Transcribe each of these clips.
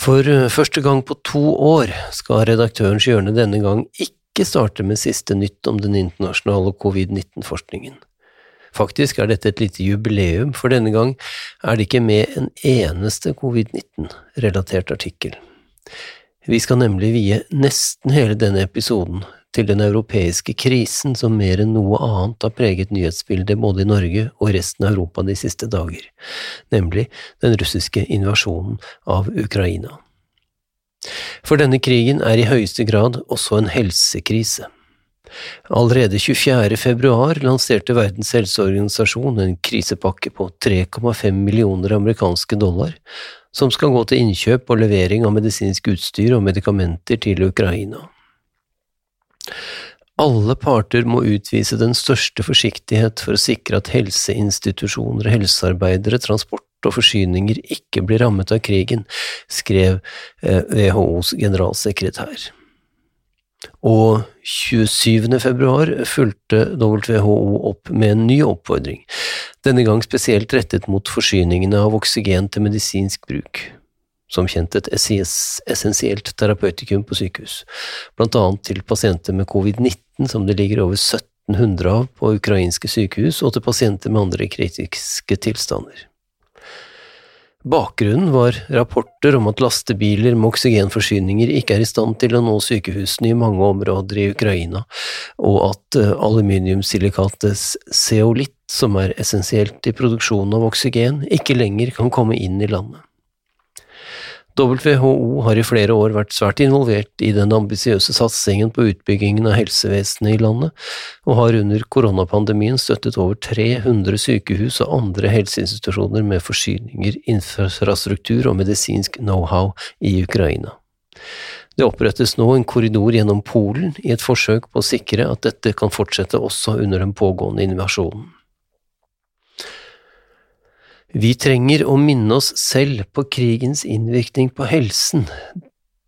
For eh, første gang på to år skal redaktørens hjørne denne gang ikke starte med siste nytt om den internasjonale covid-19-forskningen. Faktisk er dette et lite jubileum, for denne gang er det ikke med en eneste covid-19-relatert artikkel. Vi skal nemlig vie nesten hele denne episoden til den europeiske krisen som mer enn noe annet har preget nyhetsbildet både i Norge og resten av Europa de siste dager, nemlig den russiske invasjonen av Ukraina. For denne krigen er i høyeste grad også en helsekrise. Allerede 24. februar lanserte Verdens helseorganisasjon en krisepakke på 3,5 millioner amerikanske dollar, som skal gå til innkjøp og levering av medisinsk utstyr og medikamenter til Ukraina. Alle parter må utvise den største forsiktighet for å sikre at helseinstitusjoner, helsearbeidere, transport og forsyninger ikke blir rammet av krigen, skrev WHOs eh, generalsekretær. Og 27. februar fulgte WHO opp med en ny oppfordring, denne gang spesielt rettet mot forsyningene av oksygen til medisinsk bruk som kjent et essensielt terapeutikum på sykehus, blant annet til pasienter med covid-19 som det ligger over 1700 av på ukrainske sykehus, og til pasienter med andre kritiske tilstander. Bakgrunnen var rapporter om at lastebiler med oksygenforsyninger ikke er i stand til å nå sykehusene i mange områder i Ukraina, og at aluminiumsilikates aluminiumsilikatet zeolitt, som er essensielt i produksjonen av oksygen, ikke lenger kan komme inn i landet. WHO har i flere år vært svært involvert i den ambisiøse satsingen på utbyggingen av helsevesenet i landet, og har under koronapandemien støttet over 300 sykehus og andre helseinstitusjoner med forsyninger, infrastruktur og medisinsk know-how i Ukraina. Det opprettes nå en korridor gjennom Polen i et forsøk på å sikre at dette kan fortsette også under den pågående invasjonen. Vi trenger å minne oss selv på krigens innvirkning på helsen.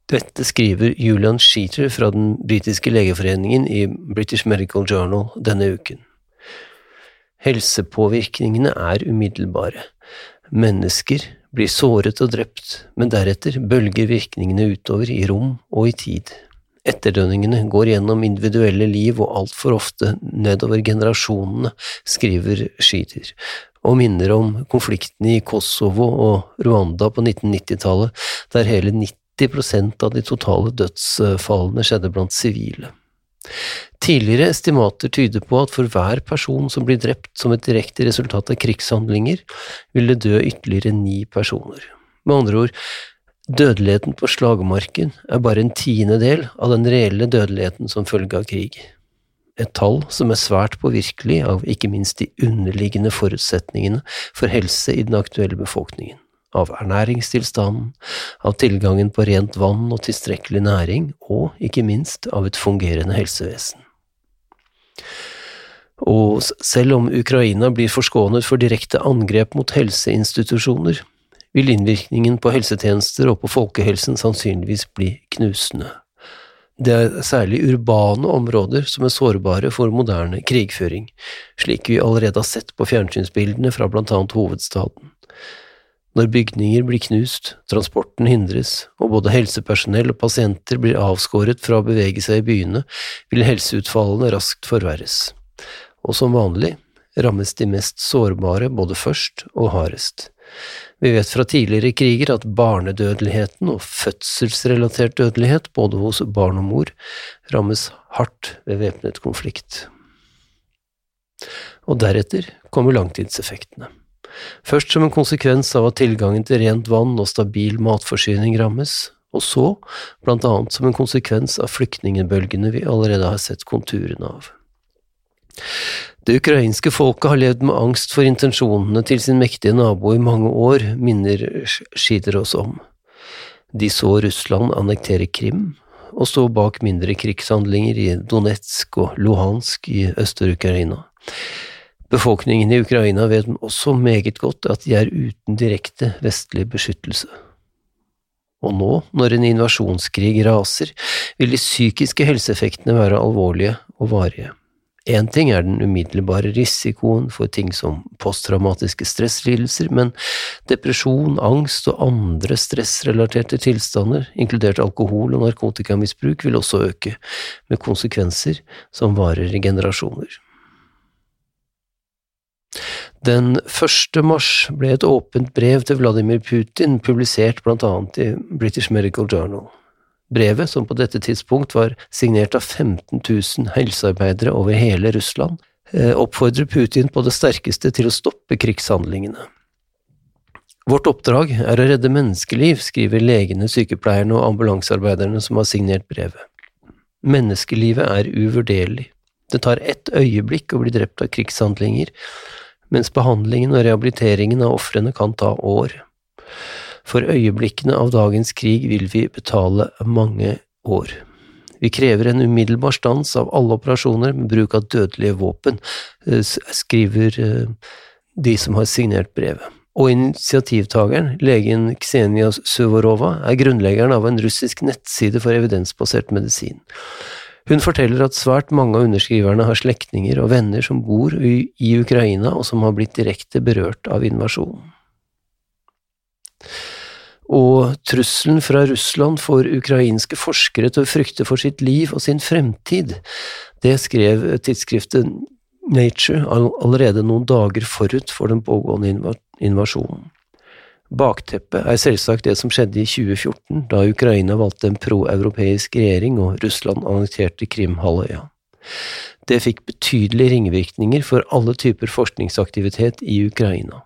Dette skriver Julian Sheeter fra den britiske legeforeningen i British Medical Journal denne uken. Helsepåvirkningene er umiddelbare. Mennesker blir såret og drept, men deretter bølger virkningene utover i rom og i tid. Etterdønningene går gjennom individuelle liv og altfor ofte nedover generasjonene, skriver Sheeter, og minner om konfliktene i Kosovo og Rwanda på 1990-tallet, der hele 90% av de totale dødsfallene skjedde blant sivile. Tidligere estimater tyder på at for hver person som blir drept som et direkte resultat av krigshandlinger, vil det dø ytterligere ni personer. Med andre ord, dødeligheten på slagmarken er bare en tiendedel av den reelle dødeligheten som følge av krig et tall som er svært påvirkelig av ikke minst de underliggende forutsetningene for helse i den aktuelle befolkningen, av ernæringstilstanden, av tilgangen på rent vann og tilstrekkelig næring, og ikke minst av et fungerende helsevesen. Og selv om Ukraina blir forskånet for direkte angrep mot helseinstitusjoner, vil innvirkningen på helsetjenester og på folkehelsen sannsynligvis bli knusende. Det er særlig urbane områder som er sårbare for moderne krigføring, slik vi allerede har sett på fjernsynsbildene fra blant annet hovedstaden. Når bygninger blir knust, transporten hindres, og både helsepersonell og pasienter blir avskåret fra å bevege seg i byene, vil helseutfallene raskt forverres. Og som vanlig rammes de mest sårbare både først og hardest. Vi vet fra tidligere kriger at barnedødeligheten og fødselsrelatert dødelighet, både hos barn og mor, rammes hardt ved væpnet konflikt. Og deretter kommer langtidseffektene. Først som en konsekvens av at tilgangen til rent vann og stabil matforsyning rammes, og så, blant annet som en konsekvens av flyktningebølgene vi allerede har sett konturene av. Det ukrainske folket har levd med angst for intensjonene til sin mektige nabo i mange år, minner Schieder oss om. De så Russland annektere Krim, og stå bak mindre krigshandlinger i Donetsk og Luhansk i Øster-Ukraina. Befolkningen i Ukraina vet også meget godt at de er uten direkte vestlig beskyttelse. Og nå, når en invasjonskrig raser, vil de psykiske helseeffektene være alvorlige og varige. Én ting er den umiddelbare risikoen for ting som posttraumatiske stresslidelser, men depresjon, angst og andre stressrelaterte tilstander, inkludert alkohol- og narkotikamisbruk, vil også øke, med konsekvenser som varer i generasjoner. Den 1. mars ble et åpent brev til Vladimir Putin publisert blant annet i British Medical Journal. Brevet, som på dette tidspunkt var signert av 15 000 helsearbeidere over hele Russland, eh, oppfordrer Putin på det sterkeste til å stoppe krigshandlingene. Vårt oppdrag er å redde menneskeliv, skriver legene, sykepleierne og ambulansearbeiderne som har signert brevet. Menneskelivet er uvurderlig. Det tar ett øyeblikk å bli drept av krigshandlinger, mens behandlingen og rehabiliteringen av ofrene kan ta år. For øyeblikkene av dagens krig vil vi betale mange år. Vi krever en umiddelbar stans av alle operasjoner med bruk av dødelige våpen, eh, skriver eh, de som har signert brevet. Og initiativtakeren, legen Ksenia Suvorova, er grunnleggeren av en russisk nettside for evidensbasert medisin. Hun forteller at svært mange av underskriverne har slektninger og venner som bor i, Ukraina og som har blitt direkte berørt av invasjonen. Og trusselen fra Russland får ukrainske forskere til å frykte for sitt liv og sin fremtid, det skrev tidsskriftet Nature allerede noen dager forut for den pågående invasjonen. Bakteppet er selvsagt det som skjedde i 2014, da Ukraina valgte en proeuropeisk regjering og Russland annekterte Krimhalvøya. Det fikk betydelige ringvirkninger for alle typer forskningsaktivitet i Ukraina.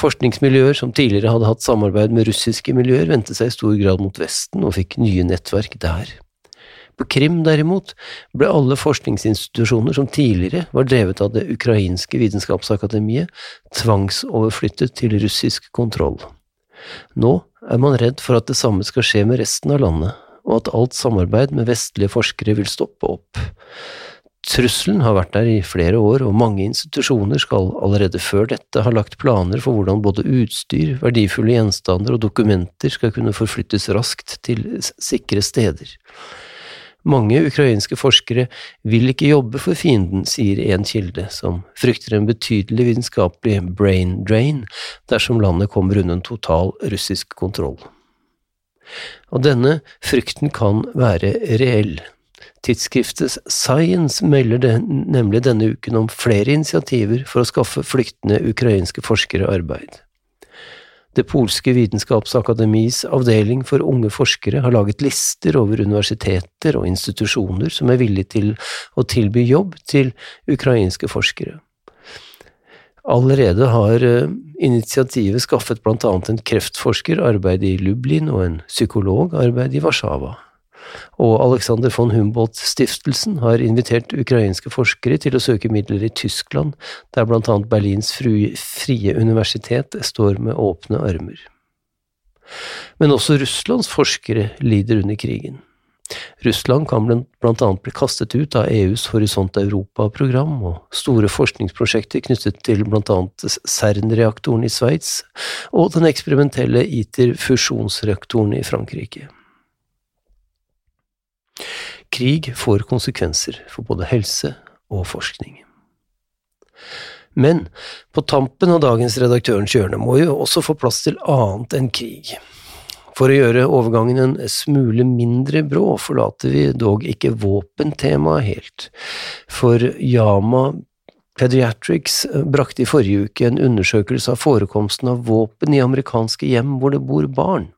Forskningsmiljøer som tidligere hadde hatt samarbeid med russiske miljøer, vendte seg i stor grad mot Vesten og fikk nye nettverk der. På Krim, derimot, ble alle forskningsinstitusjoner som tidligere var drevet av det ukrainske vitenskapsakademiet, tvangsoverflyttet til russisk kontroll. Nå er man redd for at det samme skal skje med resten av landet, og at alt samarbeid med vestlige forskere vil stoppe opp. Trusselen har vært der i flere år, og mange institusjoner skal allerede før dette ha lagt planer for hvordan både utstyr, verdifulle gjenstander og dokumenter skal kunne forflyttes raskt til sikre steder. Mange ukrainske forskere vil ikke jobbe for fienden, sier en kilde, som frykter en betydelig vitenskapelig brain drain dersom landet kommer under en total russisk kontroll. Og denne frykten kan være reell. Tidsskriftet Science melder det, nemlig denne uken om flere initiativer for å skaffe flyktende ukrainske forskere arbeid. Det polske vitenskapsakademis avdeling for unge forskere har laget lister over universiteter og institusjoner som er villige til å tilby jobb til ukrainske forskere. Allerede har eh, initiativet skaffet blant annet en kreftforsker arbeid i Lublin og en psykolog arbeid i Warszawa og Alexander von Humboldt-stiftelsen har invitert ukrainske forskere til å søke midler i Tyskland, der blant annet Berlins frie universitet står med åpne armer. Men også Russlands forskere lider under krigen. Russland kan blant annet bli kastet ut av EUs Horisont Europa-program og store forskningsprosjekter knyttet til blant annet CERN-reaktoren i Sveits og den eksperimentelle ITER-fusjonsreaktoren i Frankrike. Krig får konsekvenser for både helse og forskning. Men på tampen av dagens Redaktørens hjørne må vi også få plass til annet enn krig. For å gjøre overgangen en smule mindre brå, forlater vi dog ikke våpentemaet helt, for Yama Pediatrics brakte i forrige uke en undersøkelse av forekomsten av våpen i amerikanske hjem hvor det bor barn.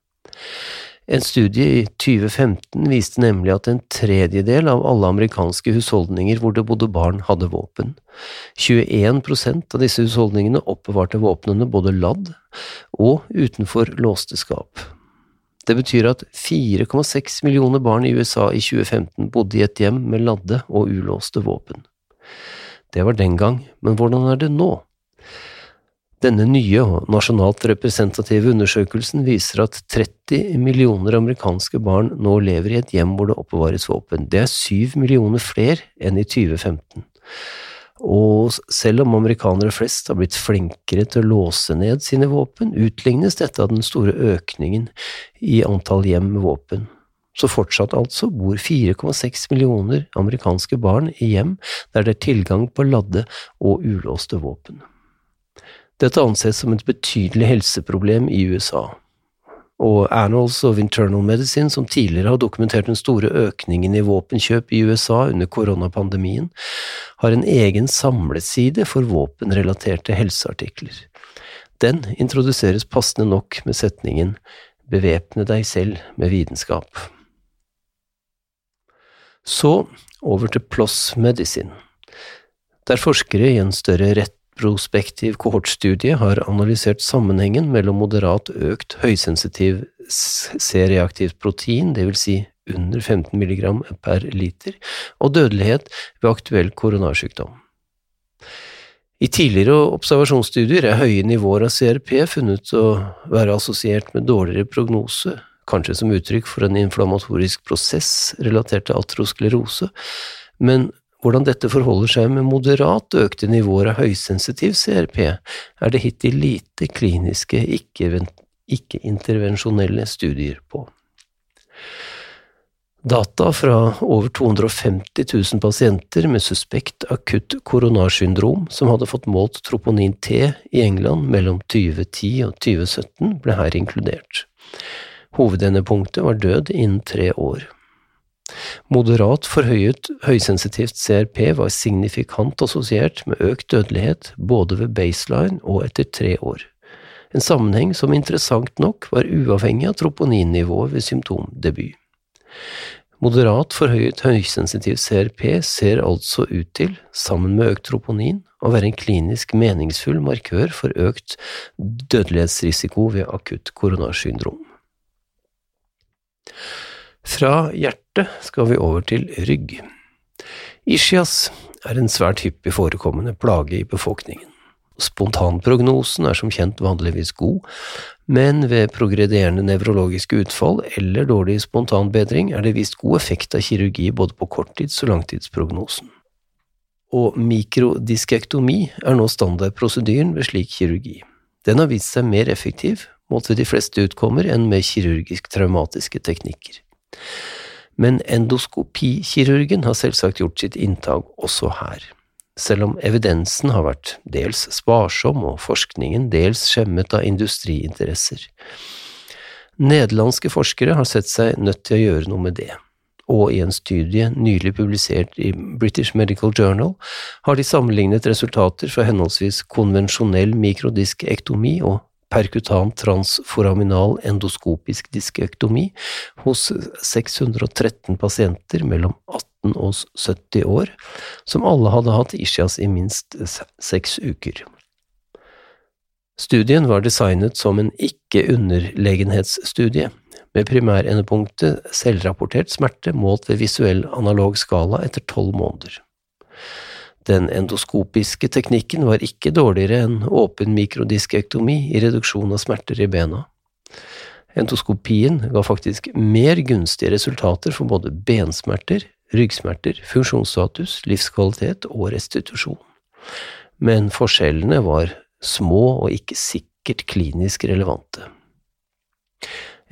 En studie i 2015 viste nemlig at en tredjedel av alle amerikanske husholdninger hvor det bodde barn, hadde våpen. 21% av disse husholdningene oppbevarte våpnene både ladd og utenfor låste skap. Det betyr at 4,6 millioner barn i USA i 2015 bodde i et hjem med ladde og ulåste våpen. Det var den gang, men hvordan er det nå? Denne nye og nasjonalt representative undersøkelsen viser at 30 millioner amerikanske barn nå lever i et hjem hvor det oppbevares våpen. Det er syv millioner flere enn i 2015. Og selv om amerikanere flest har blitt flinkere til å låse ned sine våpen, utlignes dette av den store økningen i antall hjem med våpen. Så fortsatt altså bor 4,6 millioner amerikanske barn i hjem der det er tilgang på ladde og ulåste våpen. Dette anses som et betydelig helseproblem i USA, og Annals of Internal Medicine, som tidligere har dokumentert den store økningen i våpenkjøp i USA under koronapandemien, har en egen samleside for våpenrelaterte helseartikler. Den introduseres passende nok med setningen Bevæpne deg selv med vitenskap. Så over til PLOS Medicine, der forskere i en større rett prospektiv kohortstudie har analysert sammenhengen mellom moderat økt høysensitiv C-reaktivt protein, dvs. Si under 15 mg per liter, og dødelighet ved aktuell koronarsykdom. I tidligere observasjonsstudier er høye nivåer av CRP funnet å være assosiert med dårligere prognose, kanskje som uttrykk for en inflammatorisk prosess relatert til atrosklerose, men hvordan dette forholder seg med moderat økte nivåer av høysensitiv CRP, er det hittil lite kliniske, ikke-intervensjonelle studier på. Data fra over 250 000 pasienter med suspekt akutt koronarsyndrom som hadde fått målt troponin T i England mellom 2010 og 2017, ble her inkludert. Hovedendepunktet var død innen tre år. Moderat forhøyet høysensitivt CRP var signifikant assosiert med økt dødelighet både ved baseline og etter tre år, en sammenheng som interessant nok var uavhengig av troponinnivået ved symptomdebut. Moderat forhøyet høysensitiv CRP ser altså ut til, sammen med økt troponin, å være en klinisk meningsfull markør for økt dødelighetsrisiko ved akutt koronarsyndrom. Fra hjertet skal vi over til rygg. Ischias er en svært hyppig forekommende plage i befolkningen. Spontanprognosen er som kjent vanligvis god, men ved progrederende nevrologiske utfall eller dårlig spontanbedring er det vist god effekt av kirurgi både på korttids- og langtidsprognosen. Og mikrodiskektomi er nå standardprosedyren ved slik kirurgi. Den har vist seg mer effektiv mot ved de fleste utkommer enn med kirurgisk traumatiske teknikker. Men endoskopikirurgen har selvsagt gjort sitt inntag også her, selv om evidensen har vært dels sparsom og forskningen dels skjemmet av industriinteresser. Nederlandske forskere har sett seg nødt til å gjøre noe med det, og i en studie nylig publisert i British Medical Journal har de sammenlignet resultater fra henholdsvis konvensjonell mikrodiskektomi og perkutant transforaminal endoskopisk diskektomi hos 613 pasienter mellom 18 og 70 år, som alle hadde hatt ischias i minst seks uker. Studien var designet som en ikke-underlegenhetsstudie, med primærendepunktet selvrapportert smerte målt ved visuell analog skala etter tolv måneder. Den endoskopiske teknikken var ikke dårligere enn åpen mikrodiskektomi i reduksjon av smerter i bena. Endoskopien ga faktisk mer gunstige resultater for både bensmerter, ryggsmerter, funksjonsstatus, livskvalitet og restitusjon. Men forskjellene var små og ikke sikkert klinisk relevante.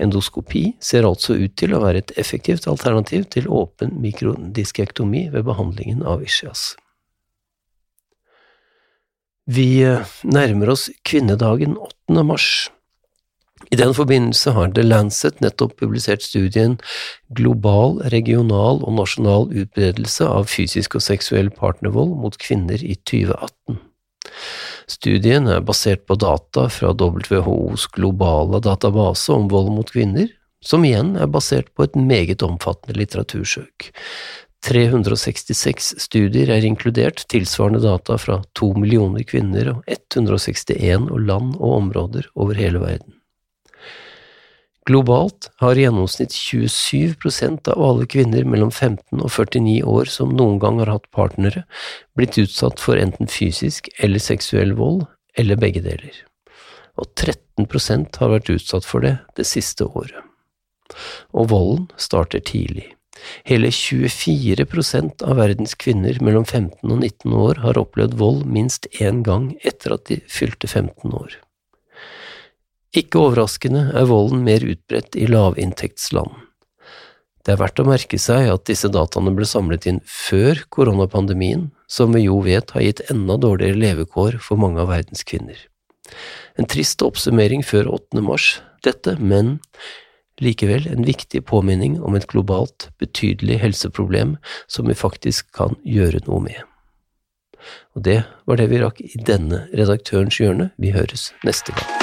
Endoskopi ser altså ut til å være et effektivt alternativ til åpen mikrodiskektomi ved behandlingen av ischias. Vi eh, nærmer oss kvinnedagen 8. mars. I den forbindelse har The Lancet nettopp publisert studien Global, regional og nasjonal utbredelse av fysisk og seksuell partnervold mot kvinner i 2018. Studien er basert på data fra WHOs globale database om vold mot kvinner, som igjen er basert på et meget omfattende litteratursøk. 366 studier er inkludert, tilsvarende data fra to millioner kvinner og 161 land og områder over hele verden. Globalt har i gjennomsnitt 27% av alle kvinner mellom 15 og 49 år som noen gang har hatt partnere, blitt utsatt for enten fysisk eller seksuell vold, eller begge deler. Og 13% har vært utsatt for det det siste året. Og volden starter tidlig. Hele 24% av verdens kvinner mellom 15 og 19 år har opplevd vold minst én gang etter at de fylte 15 år. Ikke overraskende er volden mer utbredt i lavinntektsland. Det er verdt å merke seg at disse dataene ble samlet inn før koronapandemien, som vi jo vet har gitt enda dårligere levekår for mange av verdens kvinner. En trist oppsummering før 8. mars, dette, men likevel en viktig påminning om et globalt, betydelig helseproblem som vi faktisk kan gjøre noe med. Og det var det vi rakk i denne Redaktørens hjørne. Vi høres neste gang.